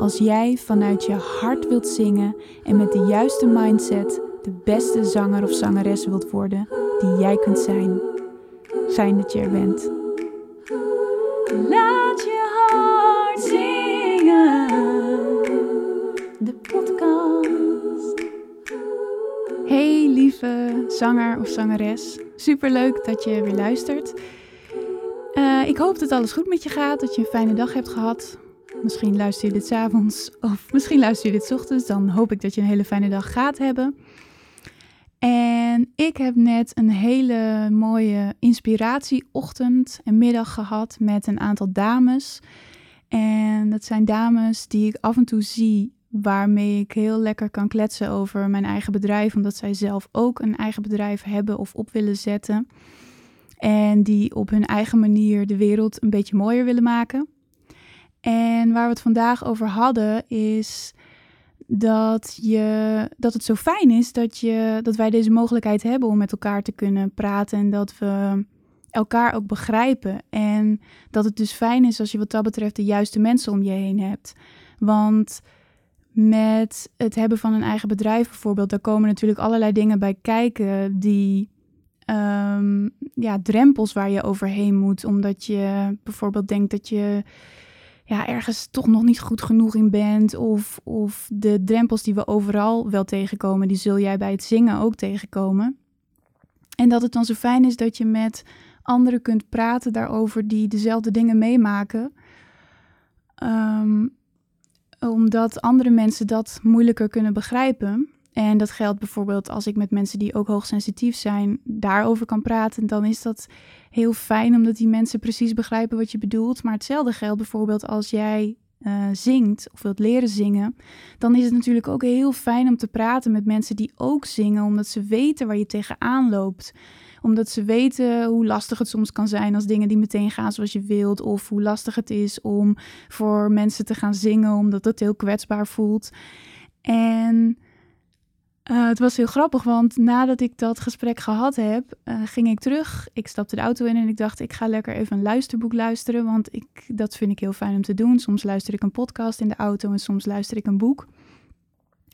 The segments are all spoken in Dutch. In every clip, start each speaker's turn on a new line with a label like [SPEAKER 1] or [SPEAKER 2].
[SPEAKER 1] als jij vanuit je hart wilt zingen en met de juiste mindset de beste zanger of zangeres wilt worden die jij kunt zijn. Fijn dat je er bent. Laat je hart zingen. De podcast. Hey lieve zanger of zangeres. Super leuk dat je weer luistert. Uh, ik hoop dat alles goed met je gaat, dat je een fijne dag hebt gehad. Misschien luister je dit avonds of misschien luister je dit ochtends. Dan hoop ik dat je een hele fijne dag gaat hebben. En ik heb net een hele mooie inspiratieochtend en middag gehad met een aantal dames. En dat zijn dames die ik af en toe zie waarmee ik heel lekker kan kletsen over mijn eigen bedrijf, omdat zij zelf ook een eigen bedrijf hebben of op willen zetten. En die op hun eigen manier de wereld een beetje mooier willen maken. En waar we het vandaag over hadden is dat, je, dat het zo fijn is dat, je, dat wij deze mogelijkheid hebben om met elkaar te kunnen praten en dat we elkaar ook begrijpen. En dat het dus fijn is als je wat dat betreft de juiste mensen om je heen hebt. Want met het hebben van een eigen bedrijf bijvoorbeeld, daar komen natuurlijk allerlei dingen bij kijken die Ehm, ja, drempels waar je overheen moet. Omdat je bijvoorbeeld denkt dat je ja, ergens toch nog niet goed genoeg in bent. Of, of de drempels die we overal wel tegenkomen, die zul jij bij het zingen ook tegenkomen. En dat het dan zo fijn is dat je met anderen kunt praten daarover die dezelfde dingen meemaken. Ehm, omdat andere mensen dat moeilijker kunnen begrijpen. En dat geldt bijvoorbeeld als ik met mensen die ook hoogsensitief zijn daarover kan praten. Dan is dat heel fijn omdat die mensen precies begrijpen wat je bedoelt. Maar hetzelfde geldt bijvoorbeeld als jij uh, zingt of wilt leren zingen. Dan is het natuurlijk ook heel fijn om te praten met mensen die ook zingen. Omdat ze weten waar je tegenaan loopt omdat ze weten hoe lastig het soms kan zijn als dingen die meteen gaan zoals je wilt. Of hoe lastig het is om voor mensen te gaan zingen, omdat het heel kwetsbaar voelt. En uh, het was heel grappig, want nadat ik dat gesprek gehad heb, uh, ging ik terug. Ik stapte de auto in en ik dacht, ik ga lekker even een luisterboek luisteren, want ik, dat vind ik heel fijn om te doen. Soms luister ik een podcast in de auto en soms luister ik een boek.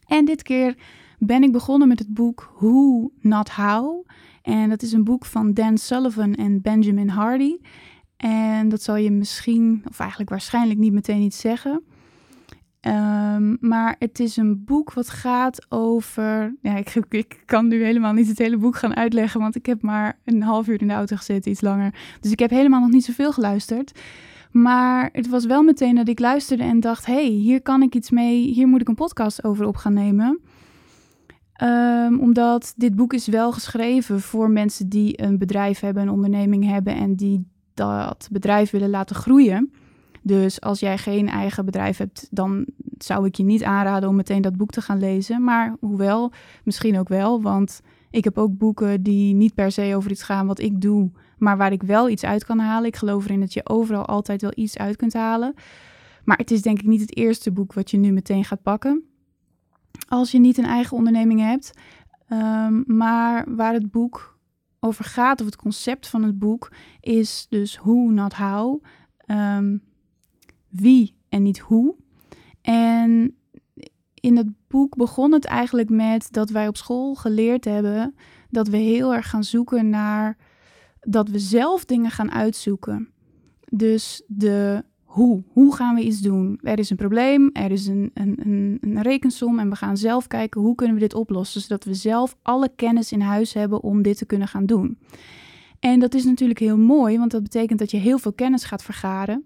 [SPEAKER 1] En dit keer ben ik begonnen met het boek Who Not How. En dat is een boek van Dan Sullivan en Benjamin Hardy. En dat zal je misschien, of eigenlijk waarschijnlijk niet meteen iets zeggen. Um, maar het is een boek wat gaat over. Ja, ik, ik, kan nu helemaal niet het hele boek gaan uitleggen, want ik heb maar een half uur in de auto gezeten, iets langer. Dus ik heb helemaal nog niet zoveel geluisterd. Maar het was wel meteen dat ik luisterde en dacht: hey, hier kan ik iets mee, hier moet ik een podcast over op gaan nemen. Um, omdat dit boek is wel geschreven voor mensen die een bedrijf hebben, een onderneming hebben en die dat bedrijf willen laten groeien. Dus als jij geen eigen bedrijf hebt, dan zou ik je niet aanraden om meteen dat boek te gaan lezen. Maar hoewel, misschien ook wel, want ik heb ook boeken die niet per se over iets gaan wat ik doe, maar waar ik wel iets uit kan halen. Ik geloof erin dat je overal altijd wel iets uit kunt halen. Maar het is denk ik niet het eerste boek wat je nu meteen gaat pakken. Als je niet een eigen onderneming hebt. Um, maar waar het boek over gaat, of het concept van het boek, is dus who, not how. Um, wie en niet hoe. En in het boek begon het eigenlijk met dat wij op school geleerd hebben dat we heel erg gaan zoeken naar dat we zelf dingen gaan uitzoeken. Dus de hoe. Hoe gaan we iets doen? Er is een probleem, er is een, een, een, een rekensom en we gaan zelf kijken hoe kunnen we dit oplossen, zodat we zelf alle kennis in huis hebben om dit te kunnen gaan doen. En dat is natuurlijk heel mooi, want dat betekent dat je heel veel kennis gaat vergaren.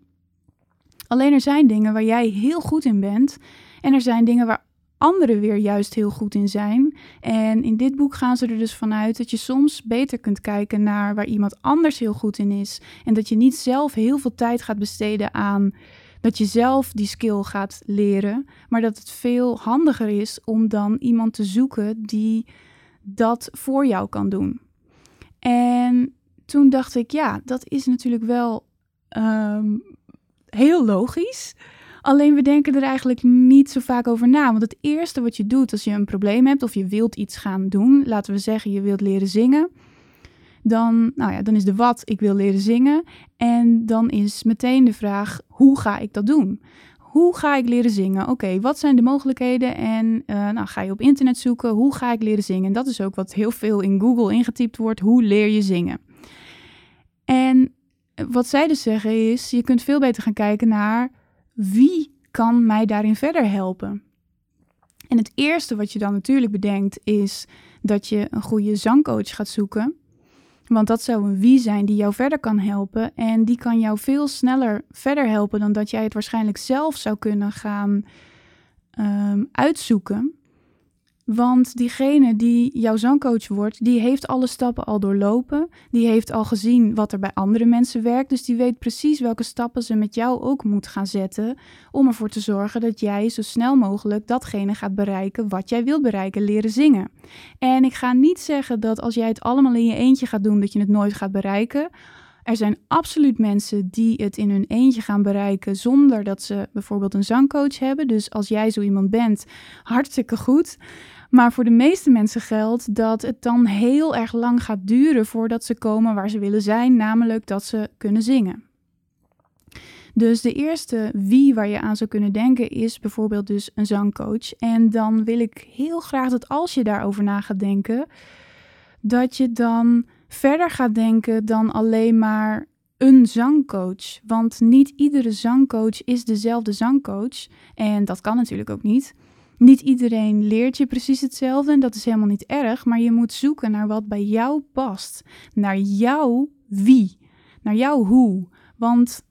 [SPEAKER 1] Alleen er zijn dingen waar jij heel goed in bent. En er zijn dingen waar anderen weer juist heel goed in zijn. En in dit boek gaan ze er dus vanuit dat je soms beter kunt kijken naar waar iemand anders heel goed in is. En dat je niet zelf heel veel tijd gaat besteden aan dat je zelf die skill gaat leren, maar dat het veel handiger is om dan iemand te zoeken die dat voor jou kan doen. En toen dacht ik, ja, dat is natuurlijk wel ehm, heel logisch. Alleen we denken er eigenlijk niet zo vaak over na. Want het eerste wat je doet als je een probleem hebt of je wilt iets gaan doen, laten we zeggen je wilt leren zingen, dan, nou ja, dan is de wat, ik wil leren zingen. En dan is meteen de vraag, hoe ga ik dat doen? Hoe ga ik leren zingen? Oké, wat zijn de mogelijkheden? En uh, nou, ga je op internet zoeken, hoe ga ik leren zingen? En dat is ook wat heel veel in Google ingetypt wordt, hoe leer je zingen? En wat zij dus zeggen is, je kunt veel beter gaan kijken naar wie kan mij daarin verder helpen. En het eerste wat je dan natuurlijk bedenkt is dat je een goede zangcoach gaat zoeken. Want dat zou een wie zijn die jou verder kan helpen. En die kan jou veel sneller verder helpen dan dat jij het waarschijnlijk zelf zou kunnen gaan um, uitzoeken. Want diegene die jouw zangcoach wordt, die heeft alle stappen al doorlopen. Die heeft al gezien wat er bij andere mensen werkt. Dus die weet precies welke stappen ze met jou ook moet gaan zetten. Om ervoor te zorgen dat jij zo snel mogelijk datgene gaat bereiken wat jij wilt bereiken, leren zingen. En ik ga niet zeggen dat als jij het allemaal in je eentje gaat doen, dat je het nooit gaat bereiken. Er zijn absoluut mensen die het in hun eentje gaan bereiken zonder dat ze bijvoorbeeld een zangcoach hebben. Dus als jij zo iemand bent, hartstikke goed. Maar voor de meeste mensen geldt dat het dan heel erg lang gaat duren voordat ze komen waar ze willen zijn, namelijk dat ze kunnen zingen. Dus de eerste wie waar je aan zou kunnen denken is bijvoorbeeld dus een zangcoach. En dan wil ik heel graag dat als je daarover na gaat denken, dat je dan verder gaat denken dan alleen maar een zangcoach. Want niet iedere zangcoach is dezelfde zangcoach. En dat kan natuurlijk ook niet. Niet iedereen leert je precies hetzelfde en dat is helemaal niet erg, maar je moet zoeken naar wat bij jou past. Naar jouw wie, naar jouw hoe. Want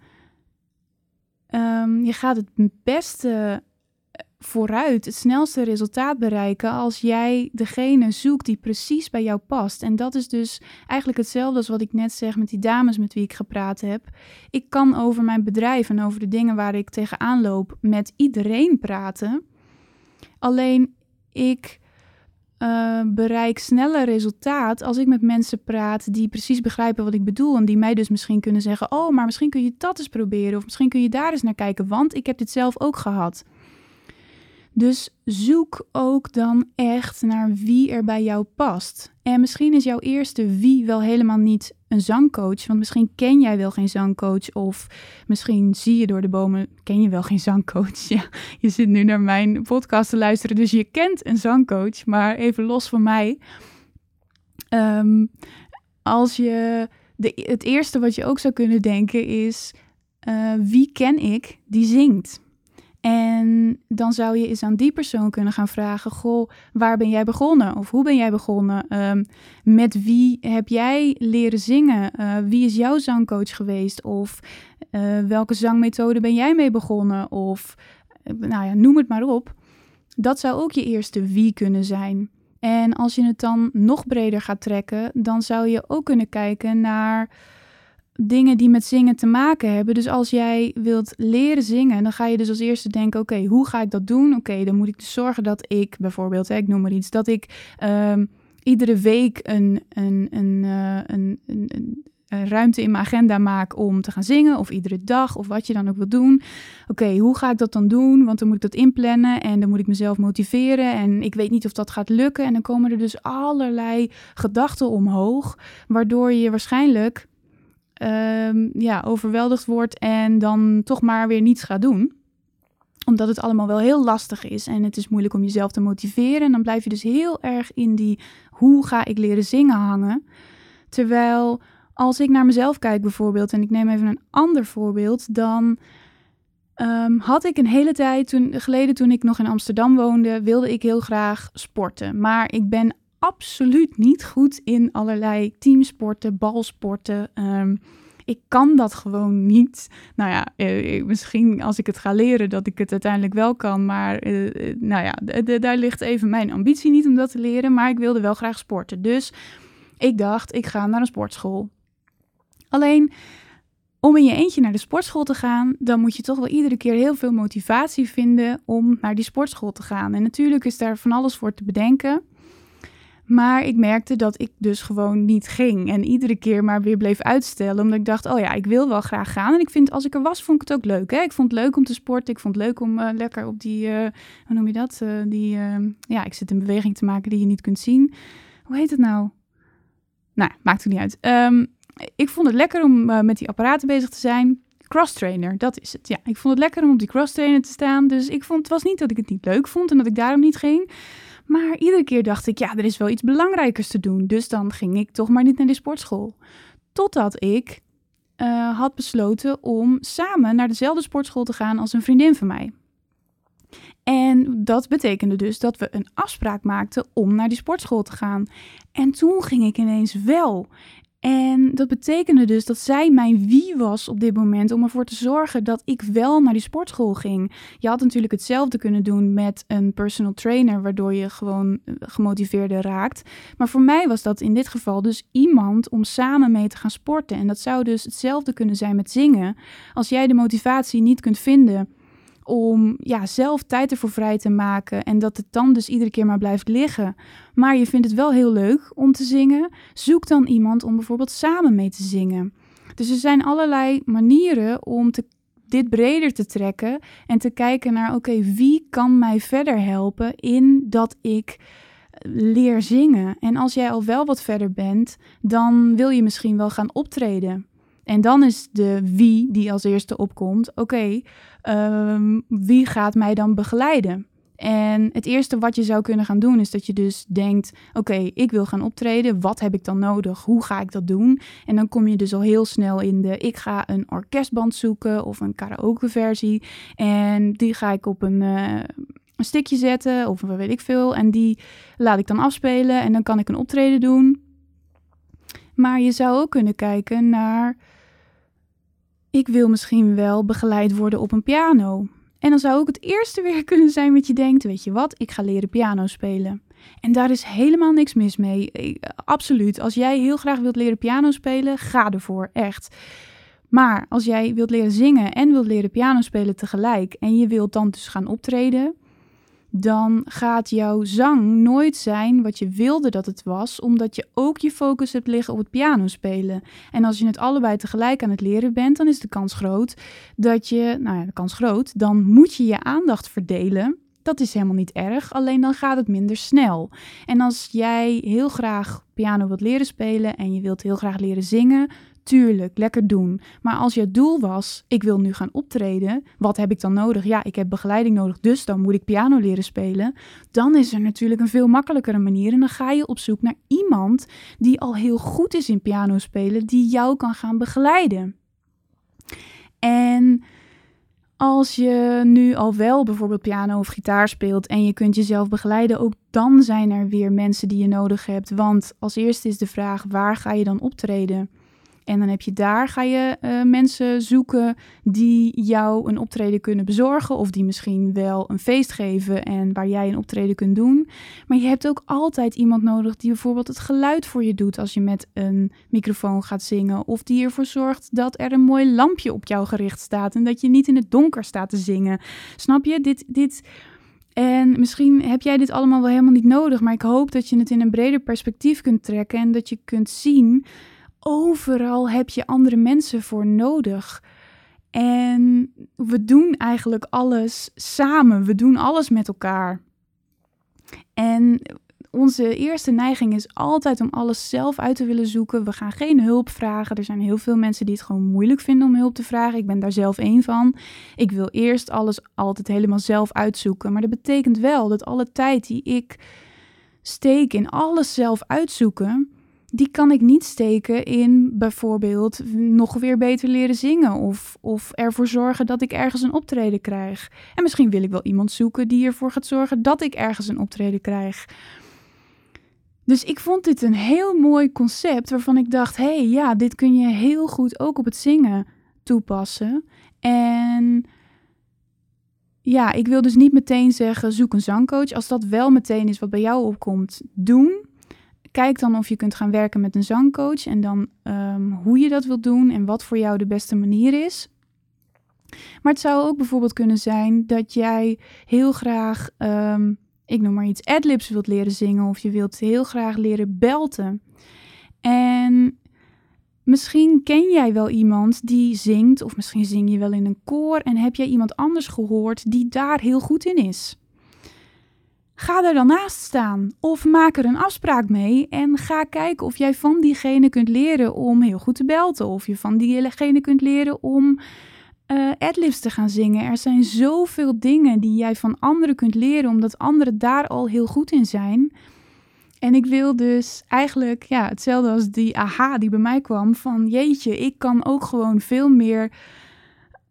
[SPEAKER 1] um, je gaat het beste vooruit, het snelste resultaat bereiken als jij degene zoekt die precies bij jou past. En dat is dus eigenlijk hetzelfde als wat ik net zeg met die dames met wie ik gepraat heb. Ik kan over mijn bedrijf en over de dingen waar ik tegenaan loop met iedereen praten. Alleen ik uh, bereik sneller resultaat als ik met mensen praat die precies begrijpen wat ik bedoel. En die mij dus misschien kunnen zeggen: Oh, maar misschien kun je dat eens proberen. Of misschien kun je daar eens naar kijken, want ik heb dit zelf ook gehad. Dus zoek ook dan echt naar wie er bij jou past. En misschien is jouw eerste wie wel helemaal niet een zangcoach, want misschien ken jij wel geen zangcoach of misschien zie je door de bomen, ken je wel geen zangcoach. Ja, je zit nu naar mijn podcast te luisteren, dus je kent een zangcoach, maar even los van mij. Ehm, als je de, het eerste wat je ook zou kunnen denken is: uh, wie ken ik die zingt? En dan zou je eens aan die persoon kunnen gaan vragen: Goh, waar ben jij begonnen? Of hoe ben jij begonnen? Um, met wie heb jij leren zingen? Uh, wie is jouw zangcoach geweest? Of uh, welke zangmethode ben jij mee begonnen? Of uh, nou ja, noem het maar op. Dat zou ook je eerste wie kunnen zijn. En als je het dan nog breder gaat trekken, dan zou je ook kunnen kijken naar dingen die met zingen te maken hebben. Dus als jij wilt leren zingen, dan ga je dus als eerste denken: oké, hoe ga ik dat doen? Oké, dan moet ik dus zorgen dat ik bijvoorbeeld, hè, ik noem maar iets, dat ik um, iedere week een, een, een, een, een, een ruimte in mijn agenda maak om te gaan zingen, of iedere dag, of wat je dan ook wil doen. Oké, hoe ga ik dat dan doen? Want dan moet ik dat inplannen en dan moet ik mezelf motiveren en ik weet niet of dat gaat lukken. En dan komen er dus allerlei gedachten omhoog, waardoor je waarschijnlijk um, ja, overweldigd wordt en dan toch maar weer niets gaat doen. Omdat het allemaal wel heel lastig is en het is moeilijk om jezelf te motiveren. En dan blijf je dus heel erg in die hoe ga ik leren zingen hangen. Terwijl als ik naar mezelf kijk bijvoorbeeld, en ik neem even een ander voorbeeld, dan um, had ik een hele tijd toen, geleden toen ik nog in Amsterdam woonde, wilde ik heel graag sporten. Maar ik ben absoluut niet goed in allerlei teamsporten, balsporten. Um, ik kan dat gewoon niet. Nou ja, eh, misschien als ik het ga leren dat ik het uiteindelijk wel kan. Maar eh, nou ja, daar ligt even mijn ambitie niet om dat te leren. Maar ik wilde wel graag sporten. Dus ik dacht, ik ga naar een sportschool. Alleen om in je eentje naar de sportschool te gaan, dan moet je toch wel iedere keer heel veel motivatie vinden om naar die sportschool te gaan. En natuurlijk is daar van alles voor te bedenken. Maar ik merkte dat ik dus gewoon niet ging. En iedere keer maar weer bleef uitstellen. Omdat ik dacht, oh ja, ik wil wel graag gaan. En ik vind, als ik er was, vond ik het ook leuk. Hè? Ik vond het leuk om te sporten. Ik vond het leuk om uh, lekker op die, uh, hoe noem je dat? Uh, die, ja, ik zit een beweging te maken die je niet kunt zien. Hoe heet het nou? Nou, maakt het niet uit. Um, ik vond het lekker om met die apparaten bezig te zijn. Cross trainer, dat is het. Ja, ik vond het lekker om op die cross trainer te staan. Dus ik vond, het was niet dat ik het niet leuk vond en dat ik daarom niet ging. Maar iedere keer dacht ik, ja, er is wel iets belangrijkers te doen. Dus dan ging ik toch maar niet naar de sportschool. Totdat ik uh, had besloten om samen naar dezelfde sportschool te gaan als een vriendin van mij. En dat betekende dus dat we een afspraak maakten om naar die sportschool te gaan. En toen ging ik ineens wel. En dat betekende dus dat zij mijn wie was op dit moment om ervoor te zorgen dat ik wel naar die sportschool ging. Je had natuurlijk hetzelfde kunnen doen met een personal trainer, waardoor je gewoon eh, gemotiveerder raakt. Maar voor mij was dat in dit geval dus iemand om samen mee te gaan sporten. En dat zou dus hetzelfde kunnen zijn met zingen. Als jij de motivatie niet kunt vinden om ja, zelf tijd ervoor vrij te maken en dat het dan dus iedere keer maar blijft liggen. Maar je vindt het wel heel leuk om te zingen. Zoek dan iemand om bijvoorbeeld samen mee te zingen. Dus er zijn allerlei manieren om te, dit breder te trekken en te kijken naar oké, wie kan mij verder helpen in dat ik leer zingen. En als jij al wel wat verder bent, dan wil je misschien wel gaan optreden. En dan is de wie die als eerste opkomt. Oké, Ehm, wie gaat mij dan begeleiden? En het eerste wat je zou kunnen gaan doen is dat je dus denkt: oké, ik wil gaan optreden. Wat heb ik dan nodig? Hoe ga ik dat doen? En dan kom je dus al heel snel in de: ik ga een orkestband zoeken of een karaoke-versie. En die ga ik op een, uh, een stickje zetten of weet ik veel. En die laat ik dan afspelen en dan kan ik een optreden doen. Maar je zou ook kunnen kijken naar ik wil misschien wel begeleid worden op een piano. En dan zou ook het eerste weer kunnen zijn wat je denkt, weet je wat, ik ga leren piano spelen. En daar is helemaal niks mis mee. Absoluut. Als jij heel graag wilt leren piano spelen, ga ervoor, echt. Maar als jij wilt leren zingen en wilt leren piano spelen tegelijk en je wilt dan dus gaan optreden, dan gaat jouw zang nooit zijn wat je wilde dat het was, omdat je ook je focus hebt liggen op het pianospelen. En als je het allebei tegelijk aan het leren bent, dan is de kans groot dat je, nou ja, de kans groot, dan moet je je aandacht verdelen. Dat is helemaal niet erg, alleen dan gaat het minder snel. En als jij heel graag piano wilt leren spelen en je wilt heel graag leren zingen, Tuurlijk, lekker doen. Maar als je doel was, ik wil nu gaan optreden, wat heb ik dan nodig? Ja, ik heb begeleiding nodig, dus dan moet ik piano leren spelen. Dan is er natuurlijk een veel makkelijkere manier. En dan ga je op zoek naar iemand die al heel goed is in piano spelen, die jou kan gaan begeleiden. En als je nu al wel bijvoorbeeld piano of gitaar speelt en je kunt jezelf begeleiden, ook dan zijn er weer mensen die je nodig hebt. Want als eerste is de vraag: waar ga je dan optreden? En dan heb je daar, ga je uh, mensen zoeken die jou een optreden kunnen bezorgen. Of die misschien wel een feest geven en waar jij een optreden kunt doen. Maar je hebt ook altijd iemand nodig die bijvoorbeeld het geluid voor je doet als je met een microfoon gaat zingen. Of die ervoor zorgt dat er een mooi lampje op jou gericht staat. En dat je niet in het donker staat te zingen. Snap je? Dit. dit en misschien heb jij dit allemaal wel helemaal niet nodig, maar ik hoop dat je het in een breder perspectief kunt trekken en dat je kunt zien overal heb je andere mensen voor nodig. En we doen eigenlijk alles samen. We doen alles met elkaar. En onze eerste neiging is altijd om alles zelf uit te willen zoeken. We gaan geen hulp vragen. Er zijn heel veel mensen die het gewoon moeilijk vinden om hulp te vragen. Ik ben daar zelf één van. Ik wil eerst alles altijd helemaal zelf uitzoeken. Maar dat betekent wel dat alle tijd die ik steek in alles zelf uitzoeken, die kan ik niet steken in bijvoorbeeld nog weer beter leren zingen of, of ervoor zorgen dat ik ergens een optreden krijg. En misschien wil ik wel iemand zoeken die ervoor gaat zorgen dat ik ergens een optreden krijg. Dus ik vond dit een heel mooi concept waarvan ik dacht: hé, hey, ja, dit kun je heel goed ook op het zingen toepassen. En ja, ik wil dus niet meteen zeggen: zoek een zangcoach. Als dat wel meteen is wat bij jou opkomt, doen kijk dan of je kunt gaan werken met een zangcoach en dan ehm, hoe je dat wilt doen en wat voor jou de beste manier is. Maar het zou ook bijvoorbeeld kunnen zijn dat jij heel graag, um, ik noem maar iets, adlibs wilt leren zingen of je wilt heel graag leren belten. En misschien ken jij wel iemand die zingt of misschien zing je wel in een koor en heb jij iemand anders gehoord die daar heel goed in is. Ga er dan naast staan of maak er een afspraak mee en ga kijken of jij van diegene kunt leren om heel goed te belten of je van diegene kunt leren om uh, adlibs te gaan zingen. Er zijn zoveel dingen die jij van anderen kunt leren, omdat anderen daar al heel goed in zijn. En ik wil dus eigenlijk ja, hetzelfde als die aha die bij mij kwam: van jeetje, ik kan ook gewoon veel meer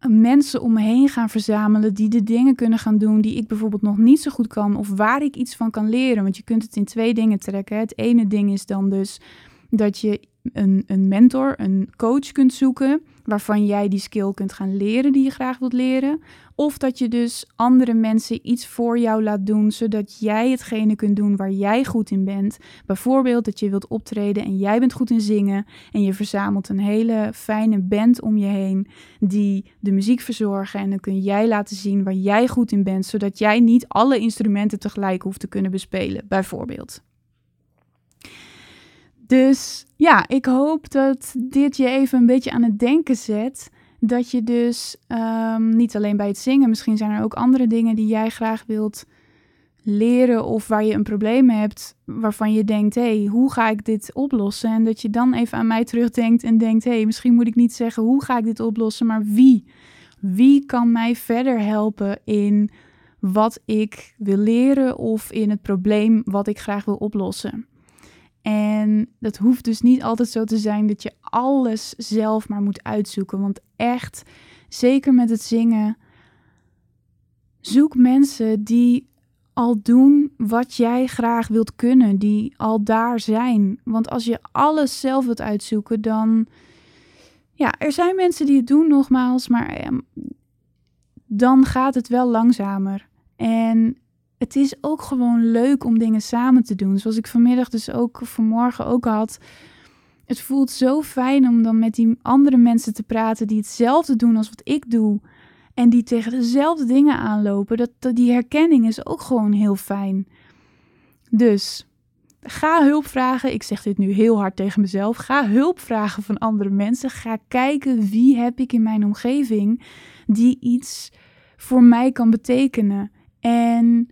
[SPEAKER 1] mensen om me heen gaan verzamelen die de dingen kunnen gaan doen die ik bijvoorbeeld nog niet zo goed kan of waar ik iets van kan leren. Want je kunt het in twee dingen trekken. Het ene ding is dan dus dat je een, een mentor, een coach kunt zoeken, waarvan jij die skill kunt gaan leren die je graag wilt leren. Of dat je dus andere mensen iets voor jou laat doen, zodat jij hetgene kunt doen waar jij goed in bent. Bijvoorbeeld dat je wilt optreden en jij bent goed in zingen en je verzamelt een hele fijne band om je heen die de muziek verzorgen. En dan kun jij laten zien waar jij goed in bent, zodat jij niet alle instrumenten tegelijk hoeft te kunnen bespelen, bijvoorbeeld. Dus ja, ik hoop dat dit je even een beetje aan het denken zet. Dat je dus um, niet alleen bij het zingen, misschien zijn er ook andere dingen die jij graag wilt leren of waar je een probleem hebt waarvan je denkt, hé, hey, hoe ga ik dit oplossen? En dat je dan even aan mij terugdenkt en denkt, hé, hey, misschien moet ik niet zeggen hoe ga ik dit oplossen, maar wie? Wie kan mij verder helpen in wat ik wil leren of in het probleem wat ik graag wil oplossen? En dat hoeft dus niet altijd zo te zijn dat je alles zelf maar moet uitzoeken. Want echt, zeker met het zingen, zoek mensen die al doen wat jij graag wilt kunnen, die al daar zijn. Want als je alles zelf wilt uitzoeken, dan. Ja, er zijn mensen die het doen, nogmaals, maar ehm, dan gaat het wel langzamer. En het is ook gewoon leuk om dingen samen te doen. Zoals ik vanmiddag dus ook vanmorgen ook had. Het voelt zo fijn om dan met die andere mensen te praten die hetzelfde doen als wat ik doe. En die tegen dezelfde dingen aanlopen. Dat, die herkenning is ook gewoon heel fijn. Dus ga hulp vragen. Ik zeg dit nu heel hard tegen mezelf. Ga hulp vragen van andere mensen. Ga kijken wie heb ik in mijn omgeving die iets voor mij kan betekenen. En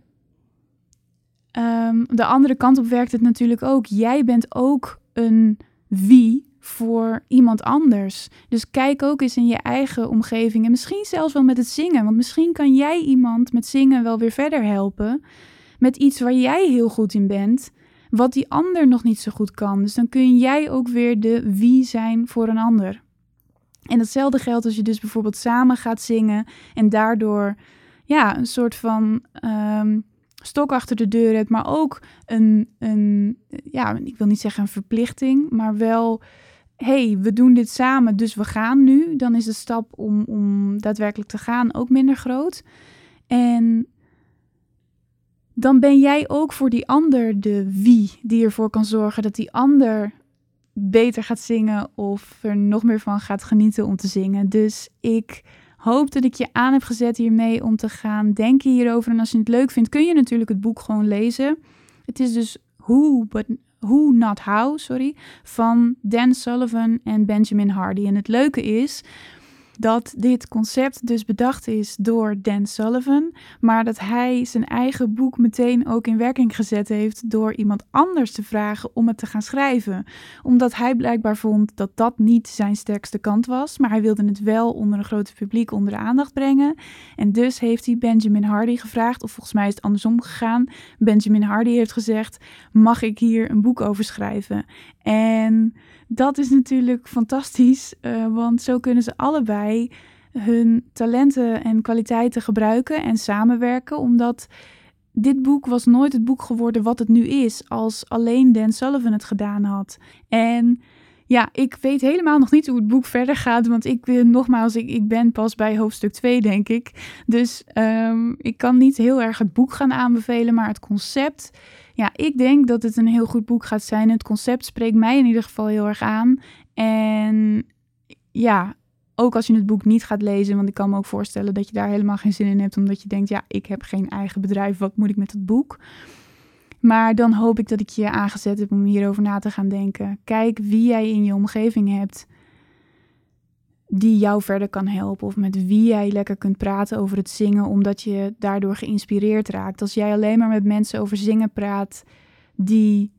[SPEAKER 1] Um, de andere kant op werkt het natuurlijk ook. Jij bent ook een wie voor iemand anders. Dus kijk ook eens in je eigen omgeving en misschien zelfs wel met het zingen. Want misschien kan jij iemand met zingen wel weer verder helpen met iets waar jij heel goed in bent, wat die ander nog niet zo goed kan. Dus dan kun jij ook weer de wie zijn voor een ander. En datzelfde geldt als je dus bijvoorbeeld samen gaat zingen en daardoor ja, een soort van um, stok achter de deur hebt, maar ook een, een, ja, ik wil niet zeggen een verplichting, maar wel, hey, we doen dit samen, dus we gaan nu. Dan is de stap om, om daadwerkelijk te gaan ook minder groot. En dan ben jij ook voor die ander de wie die ervoor kan zorgen dat die ander beter gaat zingen of er nog meer van gaat genieten om te zingen. Dus ik hoop dat ik je aan heb gezet hiermee om te gaan denken hierover. En als je het leuk vindt, kun je natuurlijk het boek gewoon lezen. Het is dus Who, but, Who Not How, sorry, van Dan Sullivan en Benjamin Hardy. En het leuke is dat dit concept dus bedacht is door Dan Sullivan, maar dat hij zijn eigen boek meteen ook in werking gezet heeft door iemand anders te vragen om het te gaan schrijven. Omdat hij blijkbaar vond dat dat niet zijn sterkste kant was, maar hij wilde het wel onder een groot publiek onder de aandacht brengen. En dus heeft hij Benjamin Hardy gevraagd, of volgens mij is het andersom gegaan. Benjamin Hardy heeft gezegd: Mag ik hier een boek over schrijven? En dat is natuurlijk fantastisch, uh, want zo kunnen ze allebei hun talenten en kwaliteiten gebruiken en samenwerken, omdat dit boek was nooit het boek geworden wat het nu is, als alleen Dan Sullivan het gedaan had. En ja, ik weet helemaal nog niet hoe het boek verder gaat. Want ik ben nogmaals, ik, ik ben pas bij hoofdstuk 2, denk ik. Dus ehm, ik kan niet heel erg het boek gaan aanbevelen. Maar het concept. Ja, ik denk dat het een heel goed boek gaat zijn. Het concept spreekt mij in ieder geval heel erg aan. En ja, ook als je het boek niet gaat lezen, want ik kan me ook voorstellen dat je daar helemaal geen zin in hebt, omdat je denkt, ja, ik heb geen eigen bedrijf, wat moet ik met het boek? Maar dan hoop ik dat ik je aangezet heb om hierover na te gaan denken. Kijk wie jij in je omgeving hebt die jou verder kan helpen. Of met wie jij lekker kunt praten over het zingen, omdat je daardoor geïnspireerd raakt. Als jij alleen maar met mensen over zingen praat die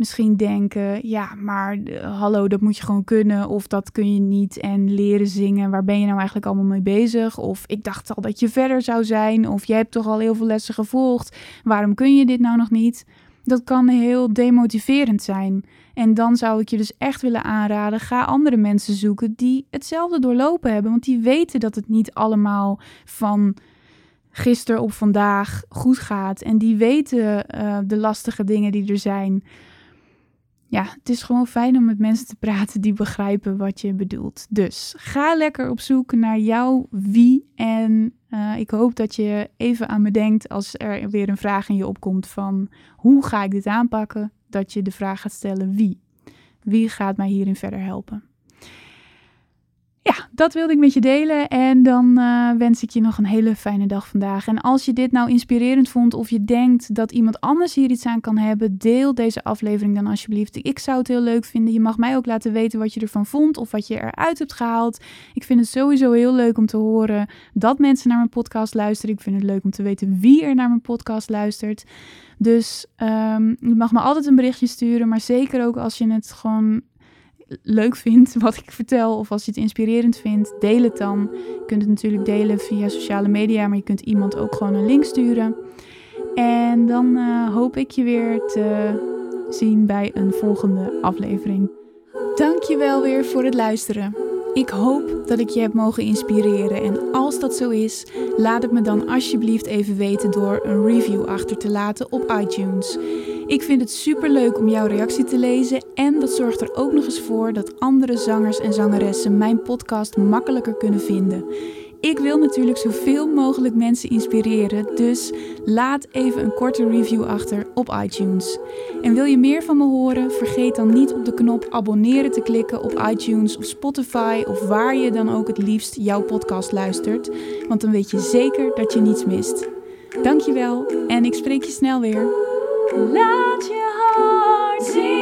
[SPEAKER 1] misschien denken, ja, maar uh, hallo, dat moet je gewoon kunnen of dat kun je niet en leren zingen. Waar ben je nou eigenlijk allemaal mee bezig? Of ik dacht al dat je verder zou zijn of je hebt toch al heel veel lessen gevolgd. Waarom kun je dit nou nog niet? Dat kan heel demotiverend zijn. En dan zou ik je dus echt willen aanraden: ga andere mensen zoeken die hetzelfde doorlopen hebben, want die weten dat het niet allemaal van gisteren op vandaag goed gaat en die weten uh, de lastige dingen die er zijn ja, het is gewoon fijn om met mensen te praten die begrijpen wat je bedoelt. Dus ga lekker op zoek naar jouw wie. En uh, ik hoop dat je even aan me denkt als er weer een vraag in je opkomt van hoe ga ik dit aanpakken? Dat je de vraag gaat stellen wie. Wie gaat mij hierin verder helpen? Ja, dat wilde ik met je delen. En dan uh, wens ik je nog een hele fijne dag vandaag. En als je dit nou inspirerend vond of je denkt dat iemand anders hier iets aan kan hebben, deel deze aflevering dan alsjeblieft. Ik zou het heel leuk vinden. Je mag mij ook laten weten wat je ervan vond of wat je eruit hebt gehaald. Ik vind het sowieso heel leuk om te horen dat mensen naar mijn podcast luisteren. Ik vind het leuk om te weten wie er naar mijn podcast luistert. Dus um, je mag me altijd een berichtje sturen, maar zeker ook als je het gewoon leuk vindt wat ik vertel of als je het inspirerend vindt, deel het dan. Je kunt het natuurlijk delen via sociale media, maar je kunt iemand ook gewoon een link sturen. En dan uh, hoop ik je weer te zien bij een volgende aflevering. Dankjewel weer voor het luisteren. Ik hoop dat ik je heb mogen inspireren en als dat zo is, laat het me dan alsjeblieft even weten door een review achter te laten op iTunes. Ik vind het super leuk om jouw reactie te lezen en dat zorgt er ook nog eens voor dat andere zangers en zangeressen mijn podcast makkelijker kunnen vinden. Ik wil natuurlijk zoveel mogelijk mensen inspireren, dus laat even een korte review achter op iTunes. En wil je meer van me horen? Vergeet dan niet op de knop abonneren te klikken op iTunes of Spotify of waar je dan ook het liefst jouw podcast luistert, want dan weet je zeker dat je niets mist. Dankjewel en ik spreek je snel weer. Laat je